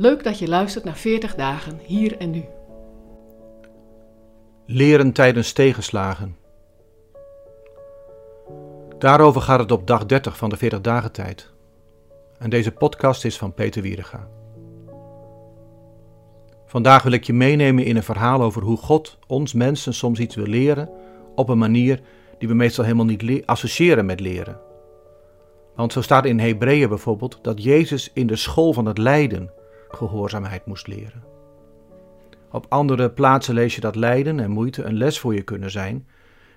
Leuk dat je luistert naar 40 dagen hier en nu. Leren tijdens tegenslagen. Daarover gaat het op dag 30 van de 40 dagen tijd. En deze podcast is van Peter Wierega. Vandaag wil ik je meenemen in een verhaal over hoe God ons mensen soms iets wil leren op een manier die we meestal helemaal niet associëren met leren. Want zo staat in Hebreeën bijvoorbeeld dat Jezus in de school van het lijden gehoorzaamheid moest leren. Op andere plaatsen lees je dat lijden en moeite een les voor je kunnen zijn,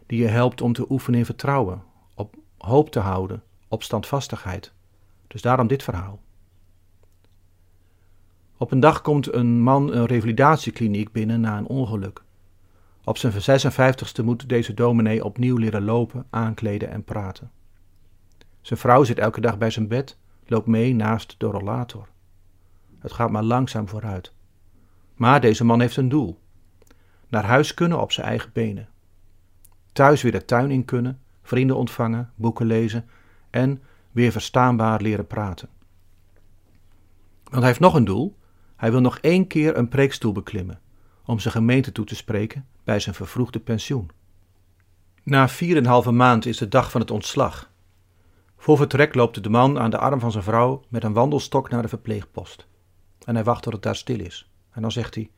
die je helpt om te oefenen in vertrouwen, op hoop te houden, op standvastigheid. Dus daarom dit verhaal. Op een dag komt een man een revalidatiekliniek binnen na een ongeluk. Op zijn 56ste moet deze dominee opnieuw leren lopen, aankleden en praten. Zijn vrouw zit elke dag bij zijn bed, loopt mee naast de rollator. Het gaat maar langzaam vooruit. Maar deze man heeft een doel. Naar huis kunnen op zijn eigen benen. Thuis weer de tuin in kunnen, vrienden ontvangen, boeken lezen en weer verstaanbaar leren praten. Want hij heeft nog een doel. Hij wil nog één keer een preekstoel beklimmen om zijn gemeente toe te spreken bij zijn vervroegde pensioen. Na vier en halve maand is de dag van het ontslag. Voor vertrek loopt de man aan de arm van zijn vrouw met een wandelstok naar de verpleegpost. En hij wacht tot het daar stil is. En dan zegt hij: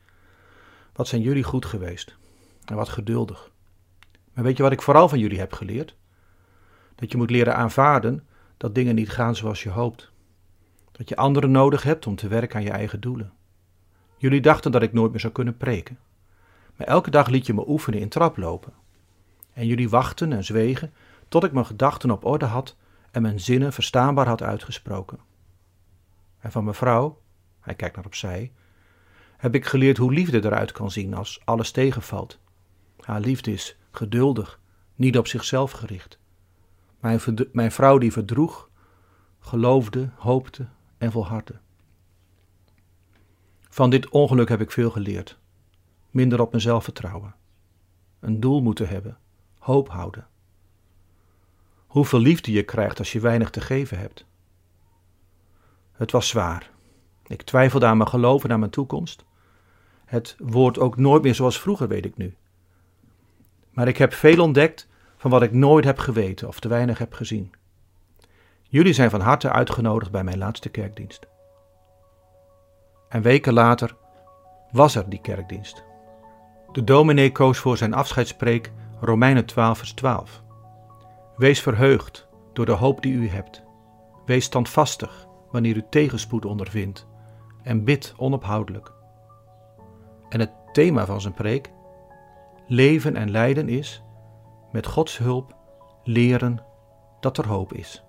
Wat zijn jullie goed geweest? En wat geduldig. Maar weet je wat ik vooral van jullie heb geleerd? Dat je moet leren aanvaarden dat dingen niet gaan zoals je hoopt. Dat je anderen nodig hebt om te werken aan je eigen doelen. Jullie dachten dat ik nooit meer zou kunnen preken. Maar elke dag liet je me oefenen in traplopen. En jullie wachten en zwegen tot ik mijn gedachten op orde had en mijn zinnen verstaanbaar had uitgesproken. En van mevrouw, hij kijkt naar opzij, heb ik geleerd hoe liefde eruit kan zien als alles tegenvalt. Haar liefde is geduldig, niet op zichzelf gericht. Mijn, mijn vrouw die verdroeg, geloofde, hoopte en volhardde. Van dit ongeluk heb ik veel geleerd. Minder op mezelf vertrouwen. Een doel moeten hebben, hoop houden. Hoeveel liefde je krijgt als je weinig te geven hebt. Het was zwaar. Ik twijfelde aan mijn geloof en aan mijn toekomst. Het wordt ook nooit meer zoals vroeger, weet ik nu. Maar ik heb veel ontdekt van wat ik nooit heb geweten of te weinig heb gezien. Jullie zijn van harte uitgenodigd bij mijn laatste kerkdienst. En weken later was er die kerkdienst. De dominee koos voor zijn afscheidspreek Romeinen 12 vers 12. Wees verheugd door de hoop die u hebt. Wees standvastig wanneer u tegenspoed ondervindt en bid onophoudelijk. En het thema van zijn preek, leven en lijden is, met Gods hulp, leren dat er hoop is.